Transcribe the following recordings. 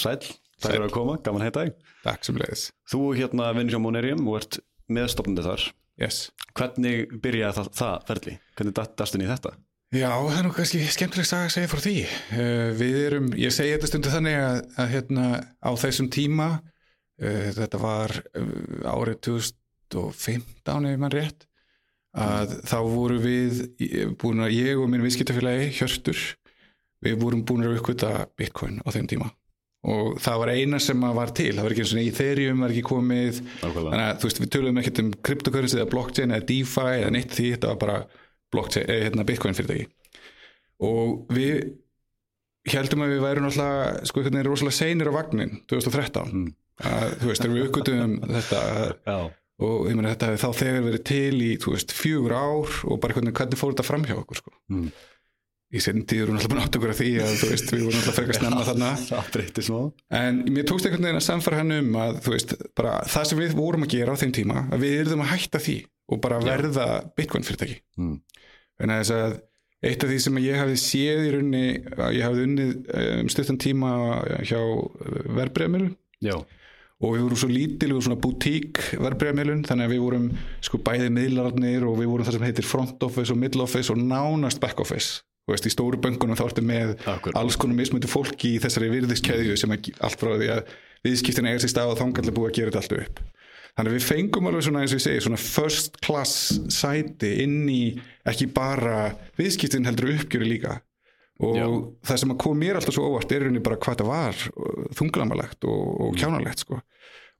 Sæl, takk fyrir að koma, gaman að heita þig. Takk sem leiðis. Þú hérna vinnir hjá Monerium og ert meðstofnandi þar. Yes. Hvernig byrjaði það, það ferli? Hvernig dættast inn í þetta? Já, það er nú kannski skemmtileg að segja frá því. Uh, við erum, ég segi þetta stundu þannig að, að hérna á þessum tíma, uh, þetta var uh, árið 2015 ef mann rétt, að þá voru við búin að ég og minn viðskiptafélagi Hjörtur, við vorum búin að uppkvita Bitcoin á þeim tíma og það var eina sem var til, það var ekki eins og Ethereum var ekki komið, Nákvæmlega. þannig að þú veist við töluðum ekkert um cryptocurrency eða blockchain eða DeFi eða neitt því, þetta var bara blockchain, eh, hérna Bitcoin fyrirtæki og við heldum að við værum alltaf sko einhvern veginn rosalega seinir á vagnin 2013 Mm. að, þú veist, þegar við uppgötum þetta og ég meina þetta hefði þá þegar verið til í, þú veist, fjögur ár og bara hvernig, hvernig fór þetta fram hjá okkur sko. Mm. Í setjum tíður hún alltaf búin átt okkur að því að þú veist, við vorum alltaf frekar snemma þarna. það breytti smá. en mér tókst einhvern veginn að samfara hann um að þú veist, bara það sem við vorum að gera á þeim tíma, að við erum að hætta því og bara verða Bitcoin fyrirtæki. Mm. að þess að eitt af því sem ég hafði séð í rauninni að ég hafði unnið um stuttan tíma hjá verbreyðamilun Já, og við vorum svo lítil, við vorum svona boutík verbreyðamilun, þannig að við vorum sko bæði miðlararnir og við vorum það sem heitir front office og middle office og nánast back office veist, í stóru böngunum þá ertu með Akkurat. alls konar mismöndi fólki í þessari virðiskeðju sem allt frá því að viðskiptin eiga sér stað og þangallega búið að gera þetta allt upp. Þannig að við fengum alveg svona eins og ég segi svona first class sæti inn í ekki bara viðskiptin heldur uppgjöru líka. Og Já. það sem að kom mér alltaf svo óvart er rauninni bara hvað það var þunglamalegt og, og kjánalegt sko.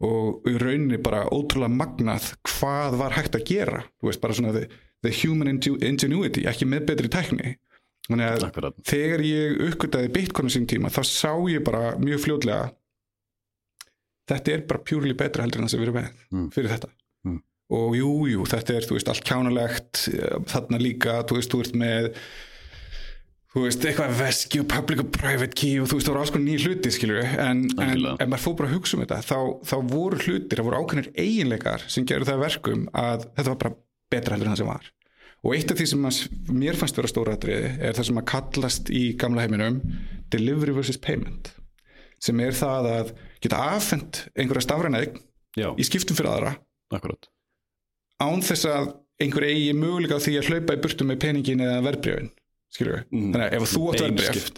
Og rauninni bara ótrúlega magnað hvað var hægt að gera. Þú veist bara svona the, the human inge- ingenuity ekki með betri tækni þannig að akkurat. þegar ég uppgötaði Bitcoin á sín tíma þá sá ég bara mjög fljótlega þetta er bara pjúrli betra heldur en það sem við erum með Mm. fyrir þetta Mm. og jú, jú, þetta er, þú veist, allt kjánalegt eh, þarna líka, þú veist, þú ert með þú veist, eitthvað veski og public og private key og þú veist, það voru alls konar nýja hluti, skilur en, en Algjörlega. ef maður fór bara að hugsa um þetta þá, þá voru hlutir, það voru ákveðnir eiginleikar sem gerðu það að verkum að þetta var bara betra heldur en það sem var og eitt af því sem að, mér fannst vera stóra atriði er það sem að kallast í gamla heiminum delivery versus payment sem er það að geta afhent einhverja stafræna eign í skiptum fyrir aðra. Akkurat. án þess að einhver eigi möguleika því að hlaupa í burtu með peningin eða verbreyfin Mm. þannig að ef þú átt verbreyf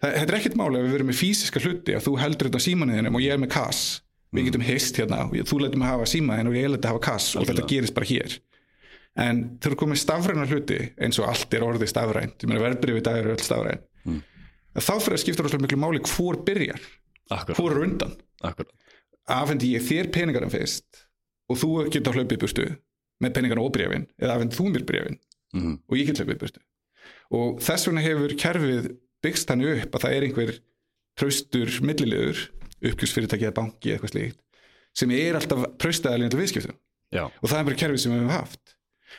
þetta er ekkert máli ef við verum með físiska hluti að þú heldur þetta á símanuðinum og ég er með kass. Mm. við getum hist hérna og þú lætum að hafa símaðin og ég að hafa kass og þetta gerist bara hér en þegar komið stafræna hluti eins og allt er orðið stafrænt verbreyfi í dag eru öll stafræn Mm. þá fyrir að skipta rosalega miklu máli hvor byrjar, hvor er undan. Afhendi ég þér peningarum fyrst og þú getur hlaupið burtu með peningarna og brefin eða afhendi þú mér brefin Mm. og ég get hlaupið burtu. Og þess vegna hefur kerfið byggst hann upp að það er einhver traustur milliliður uppgjúsfyrirtæki eða banki eða eitthvað slíkt sem er alltaf traustaðalinn til viðskiptum. Já, og það er bara kerfið sem við hefum haft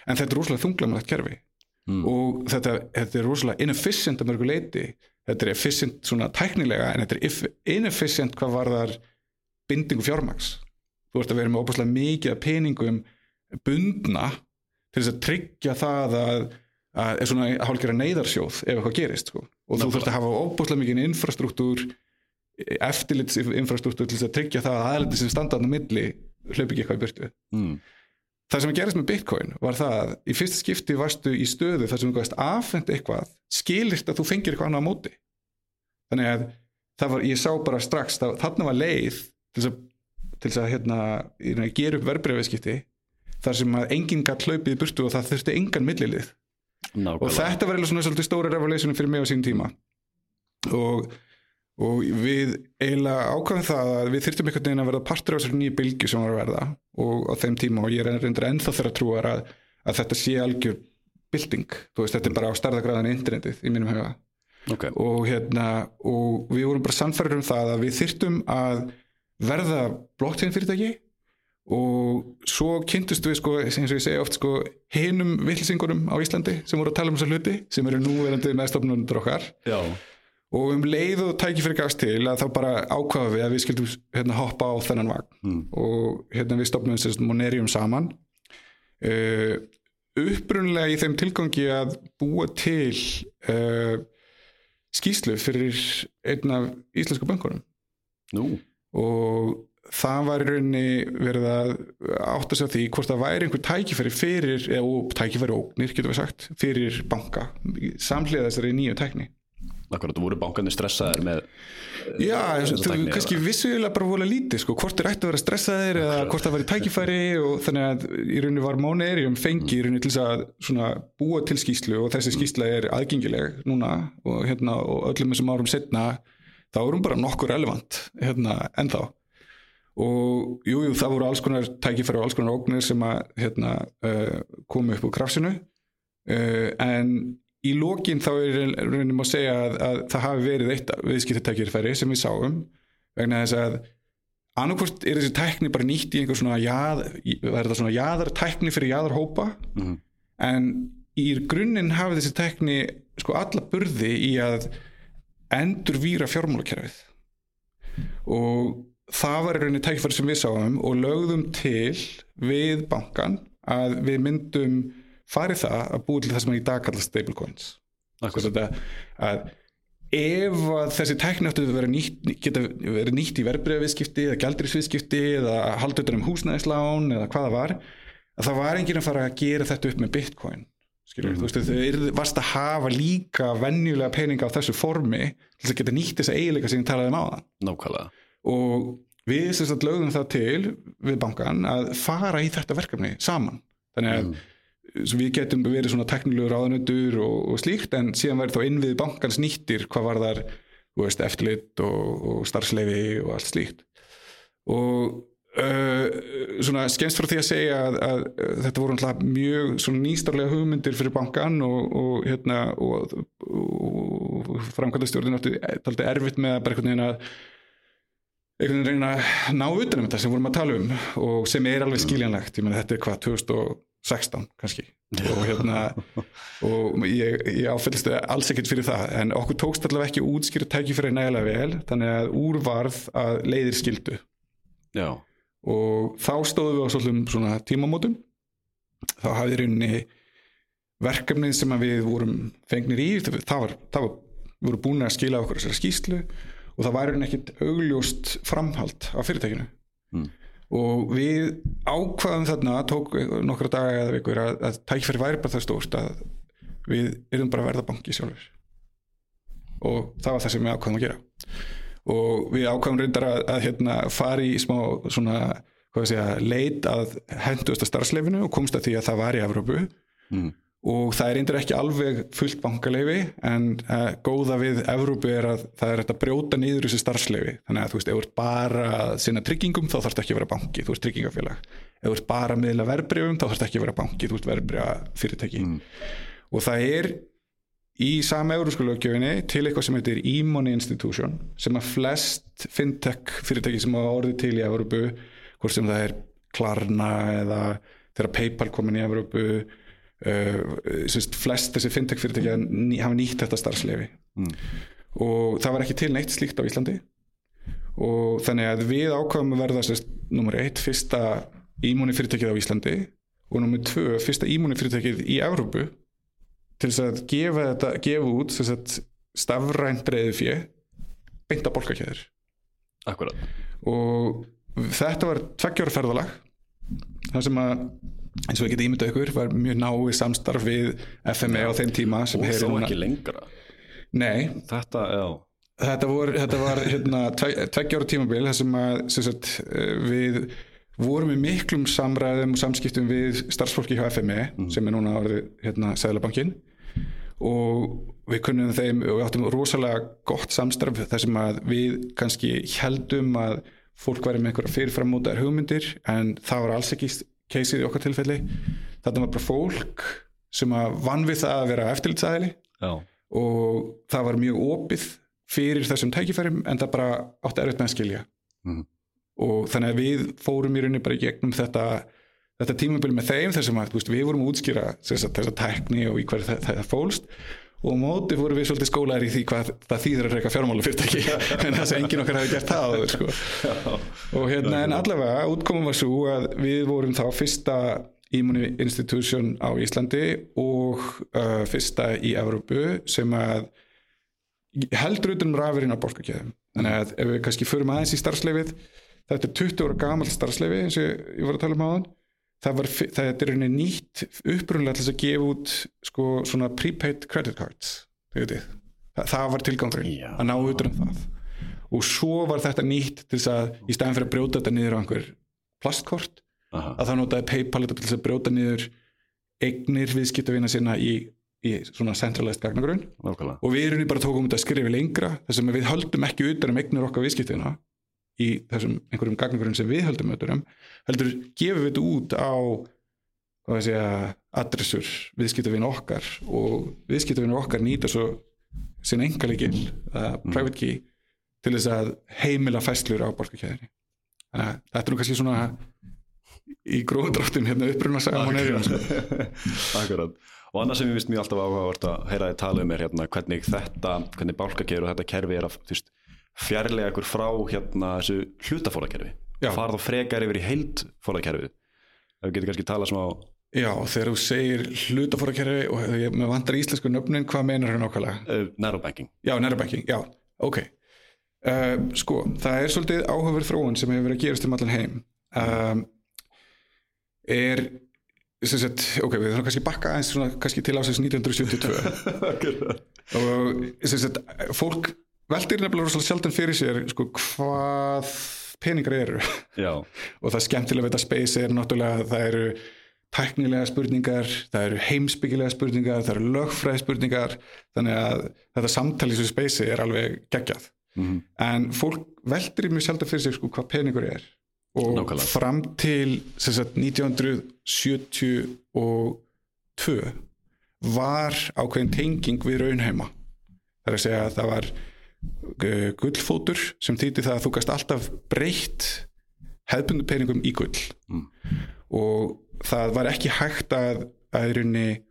en þetta er rosalega þunglamlegt kerfi Mm. og þetta, þetta er rosalega inefficient að mörgu leiti þetta er efficient svona tæknilega en þetta er inefficient hvað varðar bindingu fjármaks þú ert að vera með óbúslega mikið peningum bundna til þess að tryggja það að, að er svona hálfgerða neyðarsjóð ef eitthvað gerist sko. og þú Nákvæmlega. þurft að hafa óbúslega mikið infrastruktúr eftirlits infrastruktúr til þess að tryggja það að aðaldi sem standa hann á milli hlaupi ekki eitthvað í burtu mm. Það sem gerist með Bitcoin var það að í fyrsta skipti varstu í stöðu þar sem þú gæst afhend eitthvað skilirt að þú fengir eitthvað annað á móti. Þannig að það var, ég sá bara strax það, þarna var leið til þess að, til þess að hérna, meina, gera upp verbreyfiskipti þar sem að enginn gætt hlaupið í burtu og það þurfti engan millilið. Og Nákvæmlega. þetta var eiginlega svona svolítið stóra revelationum fyrir mig á sínum tíma. Og, og við eiginlega ákvæðum það að við þyrftum einhvern veginn að verða partur á þessari nýju bylgju sem var að verða. Og á þeim tíma og ég er reyndur ennþá þeirra trúar að, að þetta sé algjör bylting, þú veist, þetta er bara á starðagræðan internetið í mínum huga. Ok, og hérna og við vorum bara sannfærir um það að við þyrftum að verða blockchain fyrirtæki og svo kynntust við sko, eins og ég segja oft sko, hinum vilsingurum á Íslandi sem voru að tala um þessa hluti sem eru núverandi meðstofnundur okkar. Já, og um leið og tæki fyrir gast til að þá bara ákvaða við að við skildum hérna, hoppa á þennan vagn. Mm. og hérna við stopnum sérst Monerium saman. Uh, upprunlega í þeim tilgangi að búa til uh, skýslu fyrir einn af íslensku bankunum Nú, og það var í rauninni verið að átta sig á því hvort það væri einhver tækifæri fyrir, eða tækifæri ógnir getur við sagt, fyrir banka samhliða þessari nýju tækni akkurat, voru bankarnir stressaðir með Já, þú tækni, kannski vissulega bara vola lítið sko, hvort er ætti að vera stressaðir eða hvort það væri tækifæri og þannig að í rauninni var Mónerium fengi í rauninni til þess að búa til skýslu og þessi skýsla er aðgengileg núna og, hérna, og öllum þessum árum setna þá er hún bara nokkur relevant hérna, ennþá. Og jú, jú, það voru alls konar tækifæri og alls konar ógnir sem að hérna, uh, komu upp úr krafsinu uh, en í lokin þá er rauninni má segja að, að það hafi verið eitt viðskiptatækifæri sem við sáum vegna þess að annarkvort er þessi tækni bara nýtt í einhver svona jað, er þetta svona jaðartækni fyrir jaðarhópa Mhm. en í grunninn hafi þessi tækni sko alla burði í að endur víra fjármálakerfið og það var rauninni tækifæri sem við sáum og lögðum til við bankan að við myndum farið það að búið til það sem er í dag kallast stablecoins. Að ef að þessi tækni áttu að vera nýtt, geta verið nýtt í verbreyðaviðskipti eða gældrisviðskipti eða halda utan um húsnæðislán eða hvað það var að það var enginn að fara að gera þetta upp með bitcoin skilur, Mhm. þú veist, þau varst að hafa líka venjulega peninga á þessu formi til að geta nýtt þessa eiginleika sem ég talaði um áðan. Nákvæmlega. Og við sem sagt lögðum það til við bankan að fara í þetta verkefni saman. Þannig að Mm. Við getum verið svona teknilegur ráðanötur og, og slíkt en síðan væri þá innvið bankans nýttir hvað var þar eftirlit og, og starfsleifi og allt slíkt. Og uh, svona skemmst frá því að segja að, að, þetta voru alltaf mjög nýstarlega hugmyndir fyrir bankan og, og hérna og, og, og framkvæmdastjórnin átti taldi erfitt með að bara einhvern veginn að einhvern veginn reyna að ná utan um þetta sem vorum að tala um og sem er alveg skiljanlegt, ég meina þetta er hvað 2016 kannski. Og hérna og ég, ég áfællist alls ekkert fyrir það. En okkur tókst allavega ekki útskýra tækifæri nægilega vel þannig að úrvarð að leiðir skildu. Já, og þá stóðum við á svona tímamótum. Þá hafði í rauninni verkefnið sem við vorum fengnir í það var, það var við vorum búin að skila okkur þessari skýslu og það var rauninni ekkit augljóst framhald á fyrirtækinu. Mm. Og við ákvaðum þarna tók nokkra daga eða vikur að, að tækifæri væri bara það stórt að við erum bara að verða banki sjálfur og það var það sem við ákvaðum að gera. Og við ákvaðum reyndar að, að hérna, fara í smá svona hvað við segja, leit að henduðasta starfsleifinu og komst að því að það var í Evrópu. Mm. Og það er eindir ekki alveg fullt bankaleifi en uh, góða við Evrópu er að það er að brjóta niður þessi starfsleifi þannig að þú veist, ef þú ert bara að sinna tryggingum þá þarfst ekki að vera banki, þú ert tryggingafélag. Ef þú ert bara miðla verbreyfum þá þarfst ekki að vera banki, þú ert verbreyfa fyrirtæki Mm. og það er í sama európsku lögjöfinni til eitthvað sem heitir e-money institution sem að flest fintech fyrirtæki sem hafa orðið til í Evrópu hvort sem það er Klarna eða þegar Paypal komin í Evrópu uh, flest þessi fintech fyrirtæki hafa ný- hafa nýtt þetta starfslefi Mm. og það var ekki til neitt slíkt á Íslandi. Og þannig að við ákvæðum að verða nummer eitt, fyrsta e-money fyrirtækið á Íslandi og nummer tvö, fyrsta e-money fyrirtækið í Evrópu til þess að gefa þetta, gefa út sagt, stafrænt reyði fjö beinta bólkakjöður akkurat. Og þetta var tveggjóra ferðalag það sem að eins og ég geti ímyndað ykkur var mjög náið samstarf við FME á þeim tíma sem og þó núna- ekki lengra. Nei, þetta, þetta, vor, þetta var hérna, tveggjóra tímabil þar sem að sagt, eh, við vorum í miklum samræðum og samskiptum við starfsfólki hjá FME sem er núna orðið hérna, Sæðlabankin og við kunnum þeim og við áttum rosalega gott samstarf þar sem að við kannski heldum að fólk væri með einhverja fyrirframótaðar hugmyndir en það var alls ekki keisið í okkar tilfelli. Þetta var bara fólk sem að vann við það að vera eftirlitsæðili og það var mjög opið fyrir þessum tækifærum en það bara átti erfitt með að skilja. Mhm. og þannig að við fórum í rauninni bara í gegnum þetta þetta tímabil með þeim þessum að við vorum að útskýra þessa, þessa tækni og í hverju það, það fólst og móti fórum við svolítið skólaðir í því hvað það þýðir að reyka fjármála fyrirtæki en þess að enginn okkar hafi gert það áður, sko. og hérna en allavega útkomum var svo að við vorum þá fyrsta Immunity Institution á Íslandi og uh, fyrsta í Evrópu sem að heldur utan um rafirinn á borgarkjöðum þannig að ef við kannski förum aðeins í starfsleifið þetta er 20 ára gamalt starfsleifi eins og ég var að tala um á þann það, var, það er rauninni nýtt upprunlega til að gefa út sko, svona prepaid credit cards það, það var tilgangurinn Já. að ná utan um það og svo var þetta nýtt til þess að í staðin fyrir að brjóta þetta niður á einhver plastkort Aha. að það notaði Paypal þetta til þess að brjóta niður eignir viðskiptavina sinna í, í svona centralized Nákvæmlega. og við erum bara tókum þetta skrifi lengra þess að við höldum ekki utan um eignir okkar viðskiptina í þessum einhverjum gagnagrunn sem við höldum utan um heldur gefum við þetta út á hvað að segja adressur viðskiptavina okkar og viðskiptavina okkar nýta svo sinn engalegil, uh, private key til þess að heimila fæslur á borgarkæðinni þannig að þetta er nú kannski svona í gróðdráttum hérna uppruna sko. Akkurat. Og annað sem ég vist mjög alltaf áhugavert að heyra þið tala um er hérna hvernig þetta, hvernig bálkakerfi og þetta kerfi er að þú veist, fjarlæga ykkur frá hérna þessu hlutafólakerfi. Fara þá frekar yfir í heild fólakerfið. Ef við getum kannski tala smá, Já, þegar þú segir hlutafórakerfi og ég vantar íslensku nöfnin, hvað meinar það nákvæmlega? uh, narrowbanking. Já, nærabanking, já, ok. Uh, sko, það er svolítið áhugaverð þróun sem hefur verið að gerast um allan heim. Um, er, sagt, ok, við þurfum kannski að bakka svona, kannski til ásins 1972 Akkurat. og sagt, fólk veldir nefnilega rosalega sjaldan fyrir sér sko, hvað peningar eru. Og það skemmtilega við þetta space er náttúrulega að það eru tæknilega spurningar, það eru heimsbyggilega spurningar, það eru lögfræði spurningar. Þannig að þetta samtali sem space er alveg geggjað. Mhm. en fólk veldir mjög sjaldan fyrir sig sko, hvað peningur er. Og Nákvæmlega. fram til sagt, 1972 var ákveðin tenging við raunheima. Það er að segja að það var gullfótur sem þýtti það að þú gast alltaf breytt hefðbundu peningum í gull Mm. og það var ekki hægt að að í rauninni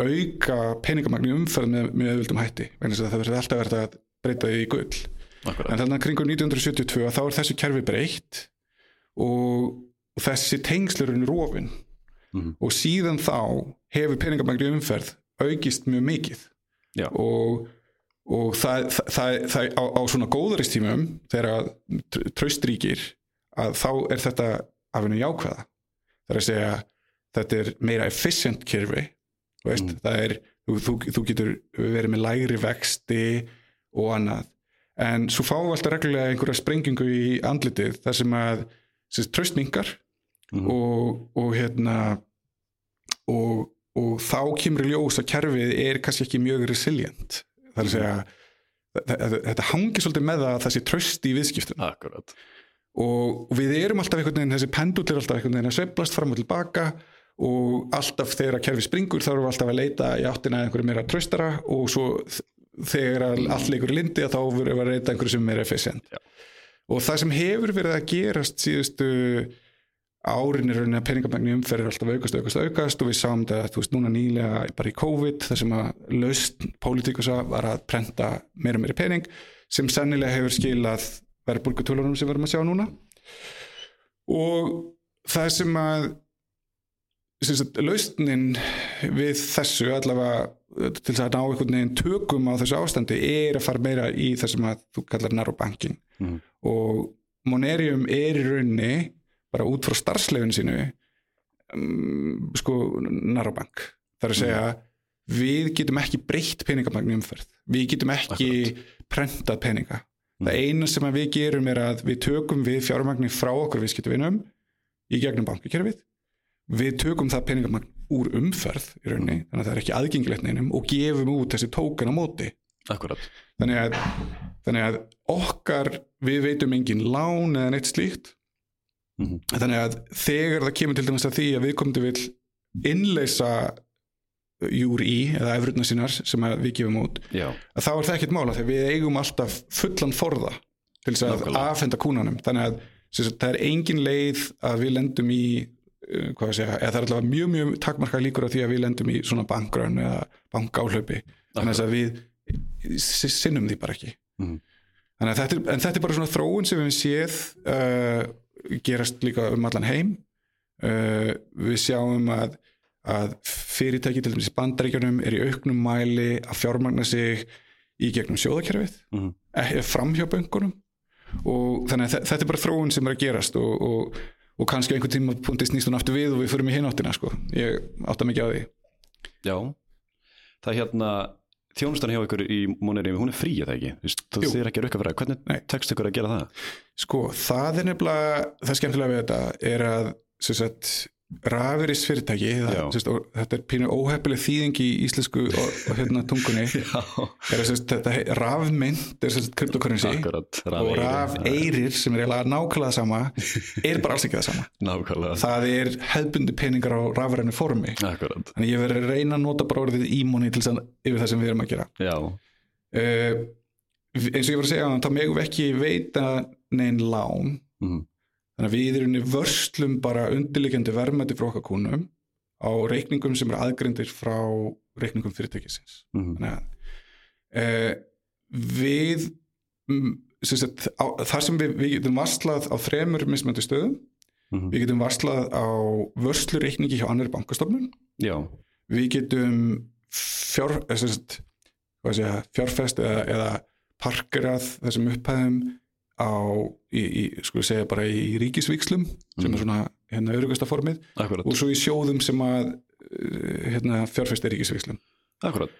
auka peningamagn í umferð með, með auðvöldum hætti vegna þess að það verði alltaf verið að breyta því í gull akkurat. en þannig að kringum 1972 að þá er þessu kerfi breytt og, þessi tengslurinn rofin Mhm. og síðan þá hefur peningamagn í umferð aukist mjög mikið Já. og, og það, það, það, á, á svona góðaristímum þegar tr- traust ríkir að þá er þetta af hennu jákvæða það er að segja þetta er meira efficient kerfi Mm. það er þú, þú, þú getur verið með lægri vexti og annað en svo fáum við alltaf reglulega einhverja sprengingu í andlitið þar sem að traust mingar Mhm. og, og hérna og, og þá kemur ljós að kerfið er kannski ekki mjög resilient það er að segja þe- þe- þetta hangir svolítið með það að þessi tröst í viðskiptum Akkurat. og við erum alltaf einhvern veginn, þessi pendull er alltaf einhvern veginn að sveiflast fram og tilbaka og alltaf þegar að kerfi springur þá erum við alltaf að leita í áttina einhverju meira tröstara og svo þegar allt leikur í lindi þá verðum við að leita einhverju sem er efficient Já. og það sem hefur verið að gerast síðustu árin er rauninni að peningamagni umferð er alltaf aukast, aukast, aukast og við sáum þetta, þú veist, núna nýlega bara í COVID, þar sem að laust pólitikusa var að prenta meira meira pening, sem sennilega hefur skilað verðbólgutölunum sem við erum að sjá núna og það sem að lausnin við þessu allavega til þess að ná einhvern veginn tökum á þessu ástandi er að fara meira í það sem að þú kallar narrobanking Mhm. og Monerium er í rauninni bara út frá starfsleginu sínu um, sko narrobank. Það er að segja við getum ekki breytt peningamagn umferð. Við getum ekki prentað peninga. Það eina sem við gerum er að við tökum við fjármagni frá okkur viðskiptavinum í gegnum bankakerfið. Við tökum það peningamagn úr umferð í rauninni, þannig að það er ekki aðgengilegt neinum og gefum út þessi tókan á móti. Akkurat. þannig að, þannig að okkar við veitum engin lán eða neitt slíkt Mhm. þannig að þegar það kemur til dæmis að því að við komum til vil innleysa júr í eða efrutna sínar sem við gefum út Já. að þá er það ekkert mála þegar við eigum alltaf fullan forða til þess að afhenda kúnanum þannig að sagt, það er engin leið að við lendum í uh, hvað að segja, eða það er allavega mjög mjög takmarka líkur á því að við lendum í svona bankrön eða bankáhlaupi þannig að við sinnum því bara ekki Mhm. þannig að þetta er, þetta er bara svona þróun sem við séð uh, gerast líka um allan heim uh, við sjáum að, að fyrirtæki til dæmis bandaríkjunum er í auknum mæli að fjármagna sig í gegnum sjóðakerfið mm. fram hjá böngunum og þannig að þe- þetta er bara þróun sem er að gerast og, og, og kannski á einhvern tíma punkti snýst hún aftur við og við förum í hináttina sko. ég átta mikið á því Já, það er hérna þjónustan hjá ykkur í Moneri hún er frí, er það ekki? Þið er ekki að rukka fyrir Nei. hvernig tekst ykkur að gera það? Sko, það er nefnilega, það skemmtilega við þetta er að, sagt, rafiris fyrirtæki, það, og þetta er pínu óheppileg þýðing í íslensku og, og hérna tungunni, er sagt, þetta rafmynd er akkurat og rafeirir sem er nákvæmlega sama, er bara alls ekki það sama. Nákvæmlega, Það er hefbundi peningar á rafrænu formi. akkurat Þannig ég verið að reyna að nota bara orðið ímóni til þess að yfir það sem við erum að gera. Uh, eins og ég var að segja, þá megum við ekki veita neinn lán Mhm. Þannig að við erum vörslum bara undirliggjandi verðmætti frá okkar kúnum á reikningum sem eru aðgrindir frá reikningum fyrirtækisins. Mhm. Þannig að e, við, mm, sem þar sem við, við getum varslað á þremur mismöndu stöðum, Mhm. við getum varslað á vörslureikningi hjá annari bankastofnun, Já, við getum fjár, eh, sagt, ég, fjárfest eða, eða parkerað þessum upphæðum á, í, í, sko segja bara í ríkisvíkslum sem er svona hérna örugasta formið. Akkurat. Og svo í sjóðum sem að eh, hérna fjárfest er ríkisvíkslum Akkurat,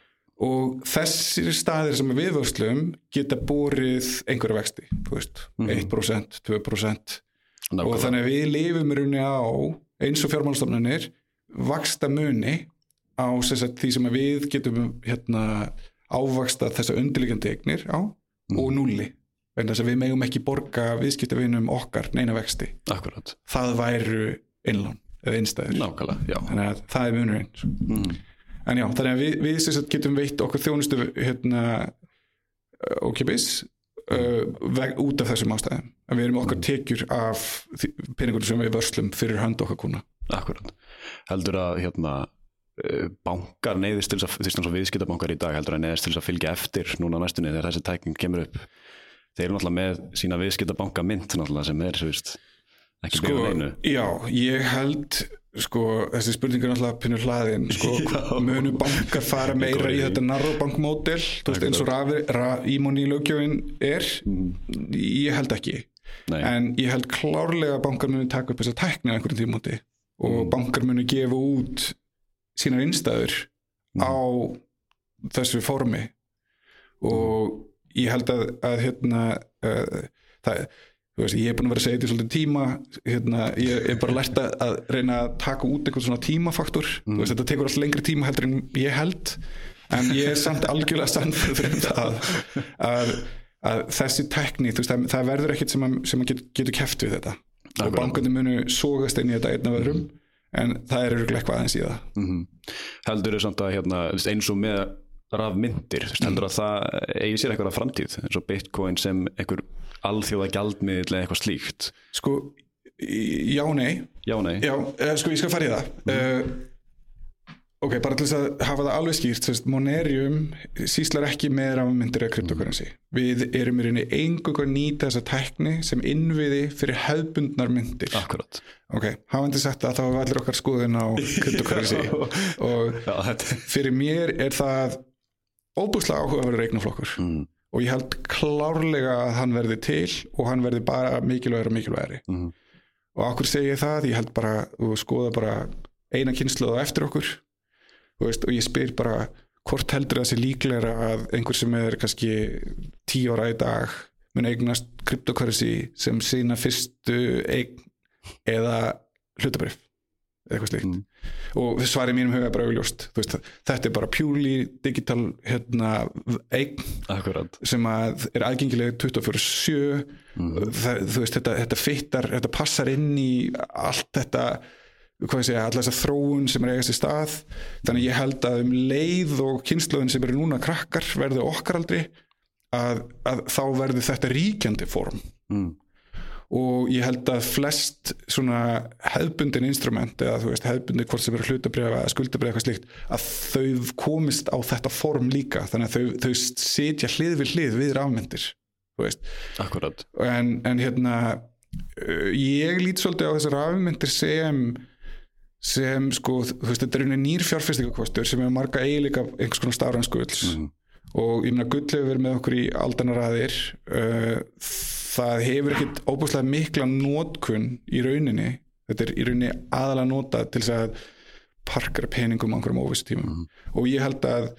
og þessir staðir sem við vöslum geta borið einhverju vexti, þú veist, Mhm. 1%, 2% og nákvæmlega. þannig að við lifum í rauninni á eins og fjármálstofnunir vaksta muni á sagt, því sem við getum hérna, ávaksta þessa undirliggjandi eignir á og núli vegna þess að við megum ekki borga viðskiptavinum okkar neina vexti. Akkurat, það væru innlán eða innstæður. Þannig að það er munurinn Mhm. en já, þannig að við, við sagt, getum veitt okkur þjónustu hérna okkipis uh, veg, út af þessum ástæðum. En við erum okkar tekjur af peningur sem við vörslum fyrir hönd okkar kuna Akkurat, heldur að hérna eh, bankar neyðist til þess að viðskiptabankar í dag heldur að neyðist til þess að fylgja eftir núna næstunni þegar þessi tækning kemur upp þeir eru náttúrulega með sína viðskiptabanka mynd náttúrulega sem er, þú veist ekki sko, sko, neinu. já, ég held sko, þessi spurning er náttúrulega pinnur hlaðin, sko, munu bankar fara meira í þetta narrobankmódel þú veist, eins og ímóni í lögjöfin er? Ég held ekki. Nei, en ég held klárlega að bankar munu taka upp þessa tækni á einhverjum tímúti og bankar munu gefa út sínar innstæður á þessu formi. Og ég held að, að hérna uh, það, veist, ég er búin að vera að segja þetta í svolítið tíma hérna, ég er bara lært að, reyna að taka út einhvern svona tímafaktor. Þú veist, þetta tekur alltaf lengri tíma heldur en ég held en ég er samt algjörlega sannfæður um það að, að þessi tekni, þú veist, það, það verður ekkit sem, að, sem að getur, getur keft við þetta. Og Akkurat. bankandi munu sógast inn í þetta einn af öðrum en það er eitthvað aðeins í það. Mm heldur þau samt að hérna, eins og með rafmyndir, þú veist, heldur að það eigi sér eitthvað framtíð, eins og bitcoin sem einhver alþjóða gjaldmiðl eða eitthvað slíkt. Sko, já, nei. Já, nei, já, eh, sko, ég skal fara í það. Uh, ok, bara til þess að hafa það alveg skýrt, sérst, Monerium síslar ekki með rafmyndir eða kryptokörnsi við erum í reyni engungu að nýta þessa tækni sem innviði fyrir hefbundnar myndir. Akkurat. Ok, hafandi sagt það, þá var allir okkar skoðun á kryptokörnsi og fyrir mér er það óbúslega áhugaverður eignaflokkur. Mm, og ég held klárlega að hann verði til og hann verði bara mikilvægur og mikilvægri mm, og okkur segi ég það, ég held bara og skoða bara eina kynslu á eftir okkur. Veist, og ég spyr bara hvort heldur það sé líklegra að einhver sem er kannski tíu ára í dag mun eignast kryptokörsi sem sína fyrstu eign eða hlutabrif eitthvað slíkt. Mm. og svarið mínum er bara augljóst. Veist, þetta er bara pjúli digital hérna, eign akkurat. sem að er aðgengileg 24-7 Mhm. það, þú veist, þetta, þetta fittar þetta passar inn í allt þetta segja, alla þessa þróun sem er eigast í stað. Þannig ég held að um leið og kynnslóðin sem eru núna krakkar verði okkar aldrei að, að þá verði þetta ríkjandi form. Mm, og ég held að flest svona hefbundin instrument eða þú veist hefbundin hvort sem eru hlutabriða eða skuldabriða eitthvað slíkt að þau komist á þetta form líka. Þannig að þau, þau sitja hlið við hlið við rafmyndir akkurat. En, en hérna uh, ég lít svolítið á þessar rafmyndir sem sem sko, þú veist, þetta er unni nýr fjárfestingakostur sem hefur marga eiginleika einhvers konar stafrænskulls Mhm. og ég meina gull hefur verið með okkur í aldanaraðir uh, það hefur ekkit óbúslega mikla nótkun í rauninni. Þetta er í rauninni aðalega nota til þess að parkara peningum á einhverjum óvissu tímum. Og ég held að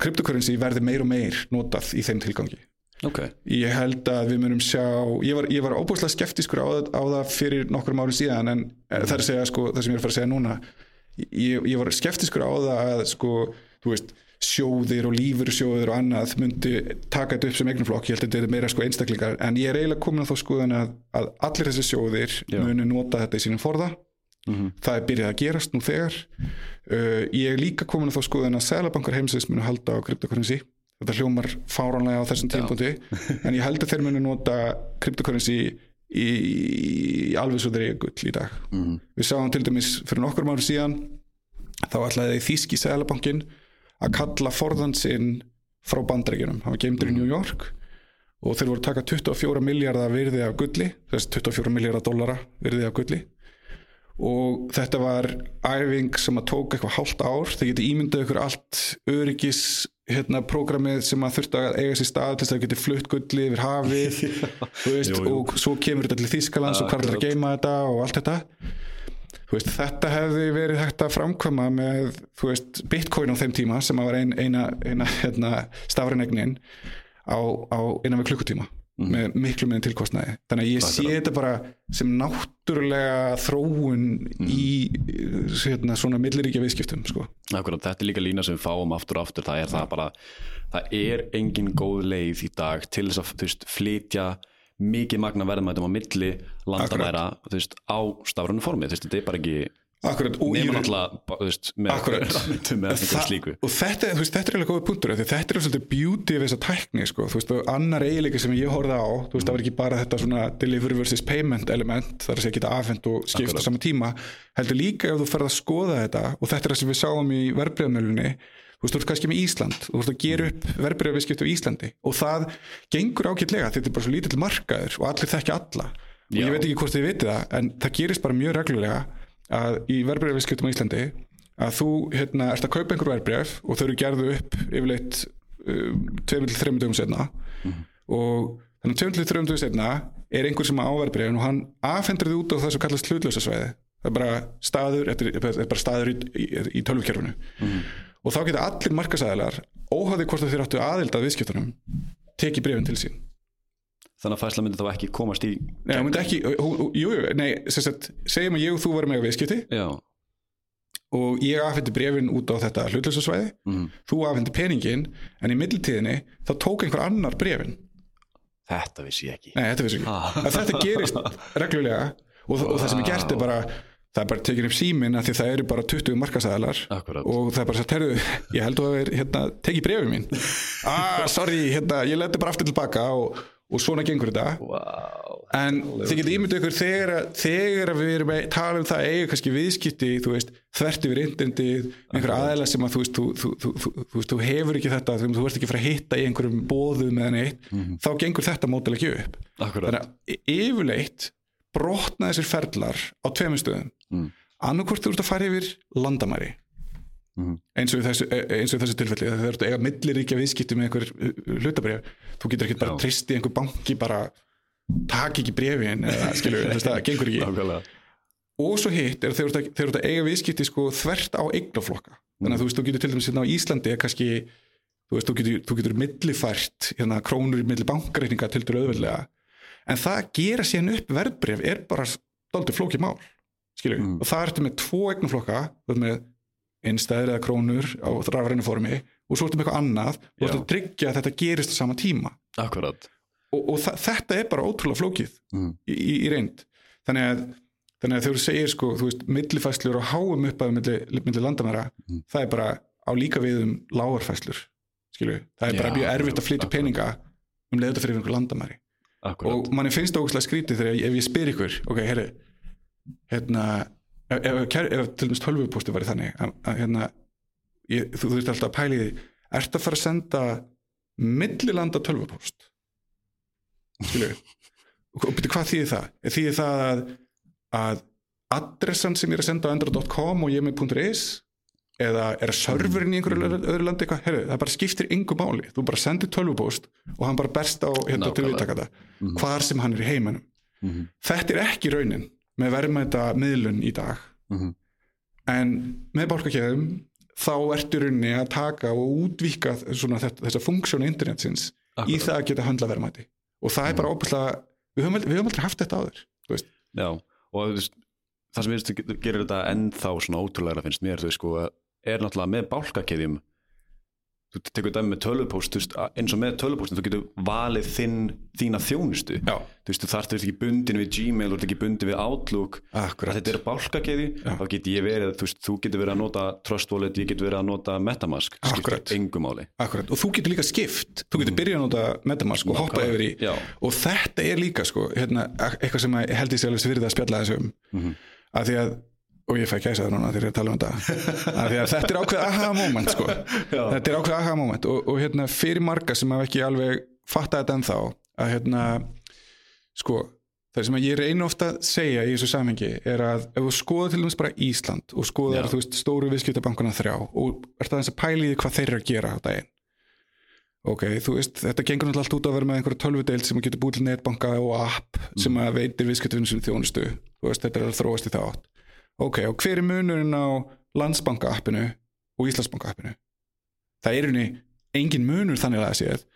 kryptocurrency verði meir og meir notað í þeim tilgangi. Ok, ég held að við munum sjá ég var, var óbúslega skeptiskur á, á það fyrir nokkrum árum síðan en mm. það er að segja sko, það sem ég er að fara að segja núna. Ég, ég var skeptiskur á það að sko, þú veist sjóðir og lífur sjóðir og annað myndi taka þetta upp sem eignumflokk, ég held að þetta er meira sko einstaklingar, en ég er eiginlega komin á þá skoðan að, að allir þessi sjóðir Já. muni nota þetta í sínum forða. Mhm. það er byrjað að gerast nú þegar. Uh, ég er líka komin á þá skoðan að Sælabankar heimsins munu halda á kryptocurrency þetta hljómar fáránlega á þessum tímpúti en ég held að þeir munu nota kryptocurrency í, í alveg svo þeir eiga gull í dag. Mhm. við sáum til dæmis fyrir nokkur mánu síðan þá ætlaði Þíski Sælabankin að kalla forðan sinn frá bandaríkjunum, hann var geimdur í New York og þeir voru taka 24 miljardar virði af gulli, þess 24 miljardar dollara virði af gulli. Og þetta var æfing sem að tók eitthvað hálft ár. Þeir geti ímyndað ykkur allt öryggis hérna, prógramið sem að þurfti að eiga sér stað til þess að það geti flutt gulli yfir hafið veist, Jú, jú. og svo kemur þetta til Þýskalands og hvað er að geima þetta og allt þetta veist, þetta hefði verið hægt að framkvæma með veist, bitcoin á þeim tíma sem var ein, eina, eina hérna, stafrinegnin á, á innan við klukkutíma með miklu meðin tilkostnaði. Þannig að ég sé þetta bara sem náttúrulega þróun í hérna, svona milliríkja viðskiptum sko. Akkurat, þetta er líka lína sem við fáum aftur og aftur, það er það bara það er engin góð leið í dag til þess að veist, flytja mikið magna verðmætum á milli landamæra veist, á stafrunum formi veist, þetta er bara ekki Akkurat, og bara, þú veist, Akkurat. eitthvað slíku og þetta, er alveg góða punktur af þetta er svolítið beauty við þessa tækni sko. veist, annar eiginleika sem ég horfði á þú veist, það var ekki bara þetta svona delivery versus payment element, það er að segja geta afhend og skipst á Akkurat. sama tíma, heldur líka ef þú ferð að skoða þetta, og þetta er það sem við sáum í verbreyðamölunni, þú veist, þú ert kannski með Ísland, þú ert að gera upp verbreyðaviskipti á Íslandi og það gengur ágætlega þetta er bara svo lítill markaður og allir þekki alla. Og Já. ég veit ekki hvort þið vitið það en það gerist bara mjög reglulega að í verbreyðaviskiptum á Íslandi að þú hérna, ert að kaupa einhver verbreyf og þau eru gerðu upp yfirleitt um, 2-3 dögum setna og þannig að 2-3 dögum setna er einhver sem á verbreyfin og hann afhendur þið út á það sem kallast hlutlösa svæði það er bara staður, þetta er, þetta er bara staður í, í, í tölvukerfinu og þá geta allir markasæðilar óhæði hvort þeir áttu aðild að viðskiptunum tekið breyfin til sín þannig að fæsla myndi þá ekki komast í Nei, hún myndi ekki, hú, hú, jú, jú, nei, segjum að ég og þú varum með viðskipti já, og ég afhendi brefin út á þetta hlutlösasvæði, Mhm. þú afhendi peningin en í millitíðinni þá tók einhver annar brefin. þetta vissi ég ekki Nei, þetta vissi ekki. Ah. Þetta gerist reglulega og, og það sem er gert er bara það er bara tekin upp símin að því það eru bara 20 markasæðalar og það er bara sagt, herru, ég held að það er hérna, tekið brefin mín ah, sorry, hérna, ég leti bara aftur tilbaka og, og svona gengur þetta wow. En þið getur ímyndið ykkur þegar, þegar við erum að tala um það að eiga kannski viðskipti, þú veist, þvert yfir intendið, einhver aðeila sem að þú veist, þú, þú, þú, þú, veist, hefur ekki þetta, þú, þú ert ekki fara að hitta í einhverjum bóðum eða neitt, þá gengur þetta mótil ekki upp. Akkurat. Þannig að yfirleitt brotna þessir ferlar á tveimur stöðum. Mm. Annarkvort þú ert að fara yfir landamæri, Mhm. eins og þessu, e- eins og í þessu tilfelli, þegar þú ert að eiga milliríkja viðskipti með einhver hlutabrif, þú getur ekki bara trist í einhver banki bara tak ekki brefin eða að það gengur ekki Nákvæmlega. og svo hitt er að þeir eru að, eiga viðskipti sko þvert á eignaflokka þannig að þú veist, þú getur til dæmis hérna á Íslandi kannski, þú veist, þú getur, þú getur millifært hérna krónur í milli bankareikninga til til auðveldlega en það gera síðan upp verðbref er bara dálítið flókið mál Mm. og það ertu með tvo eignaflokka þú ert með einstæðir eða krónur á rafrænu formi og svo ertu með eitthvað annað og ertu að tryggja að þetta gerist á sama tíma Akkurat. og, og þetta er bara ótrúlega flókið Mm. í, í, í reynd þannig að, þannig að þegar þú segir sko, þú veist, millifæslur og háum upp að milli, milli landamæra, Mm. það er bara á líka við um lágarfæslur skilu, það er bara mjög erfitt að flytja peninga um leiðþetta fyrir einhver landamæri Akkurat. og manni finnst það ógæslega skrítið þegar ég, ef ég spyr ykkur, ok, herri hérna ef, ef, ef, til dæmis tölvupósti var þannig að, að hérna ég, þú, veist alltaf að pæli því ert að fara að senda millilanda tölvupóst skilju og byrju, hvað þýðir það? þýðir það að, að adressan sem ég er að senda á endra.com og ég með .is eða er serverinn í einhverju Mhm. öðru- landi eitthvað, herru, það bara skiptir engu máli þú bara sendir tölvupóst og hann bara berst á hérna til viðtakata hvar sem hann er í heiminum Mhm. þetta er ekki raunin með verðmæta miðlun í dag Mhm. en með bálkakjöðum þá ertu rauninni að taka og útvíka svona þetta, þessa funksjónu internetsins í Akkurat. það að geta höndla verðmæti og það er bara óbúslega við höfum, við höfum aldrei haft þetta þú veist. Já, og það sem við gerir þetta ennþá svona ótrúlega finnst mér, þú veist sko, er náttúrulega með bálkakeðjum. Þú tekur dæmi með tölvupóst eins og með tölvupóstin, þú getur valið þinn, þína þjónustu. Já. þú veist, þú þarft ekki bundin við Gmail þú ert ekki bundin við Outlook. Akkurat. þetta er bálkakeði, þá get ég verið þú veist, þú getur verið að nota Trust Wallet ég getur verið að nota Metamask, skiptir engu máli. Akkurat, og þú getur líka skipt. Þú getur byrjað að nota Metamask og hoppa yfir í. Já. og þetta er líka sko, hérna, eitthvað sem held ég sé alveg svirðið að spjalla þessu um. Mhm. að því að, og ég fæ kæsa það núna þegar ég er að tala um þetta. Þetta er ákveð aha moment sko. Þetta er ákveð aha moment. Og, og hérna, fyrir marga sem hafa ekki alveg fatta þetta ennþá að hérna, sko það sem ég reyna ofta að segja í þessu samhengi er að ef þú skoða til dæmis bara Ísland og skoðar Já. þú veist, stóru viðskiptabankana þrjá og er það þess að pæli því hvað þeir eru að gera á daginn. Ok, þú veist, þetta gengur náttúrulega allt út að vera með einhverja tölvudeild sem getur búið til netbanka og app sem að veitir viðskiptafinn sem þjónustu. Þú veist, þetta er að þróast í þátt ok, og hver er munurinn á landsbanka appinu og Íslandsbanka appinu það er unni engin munur þannig að það séð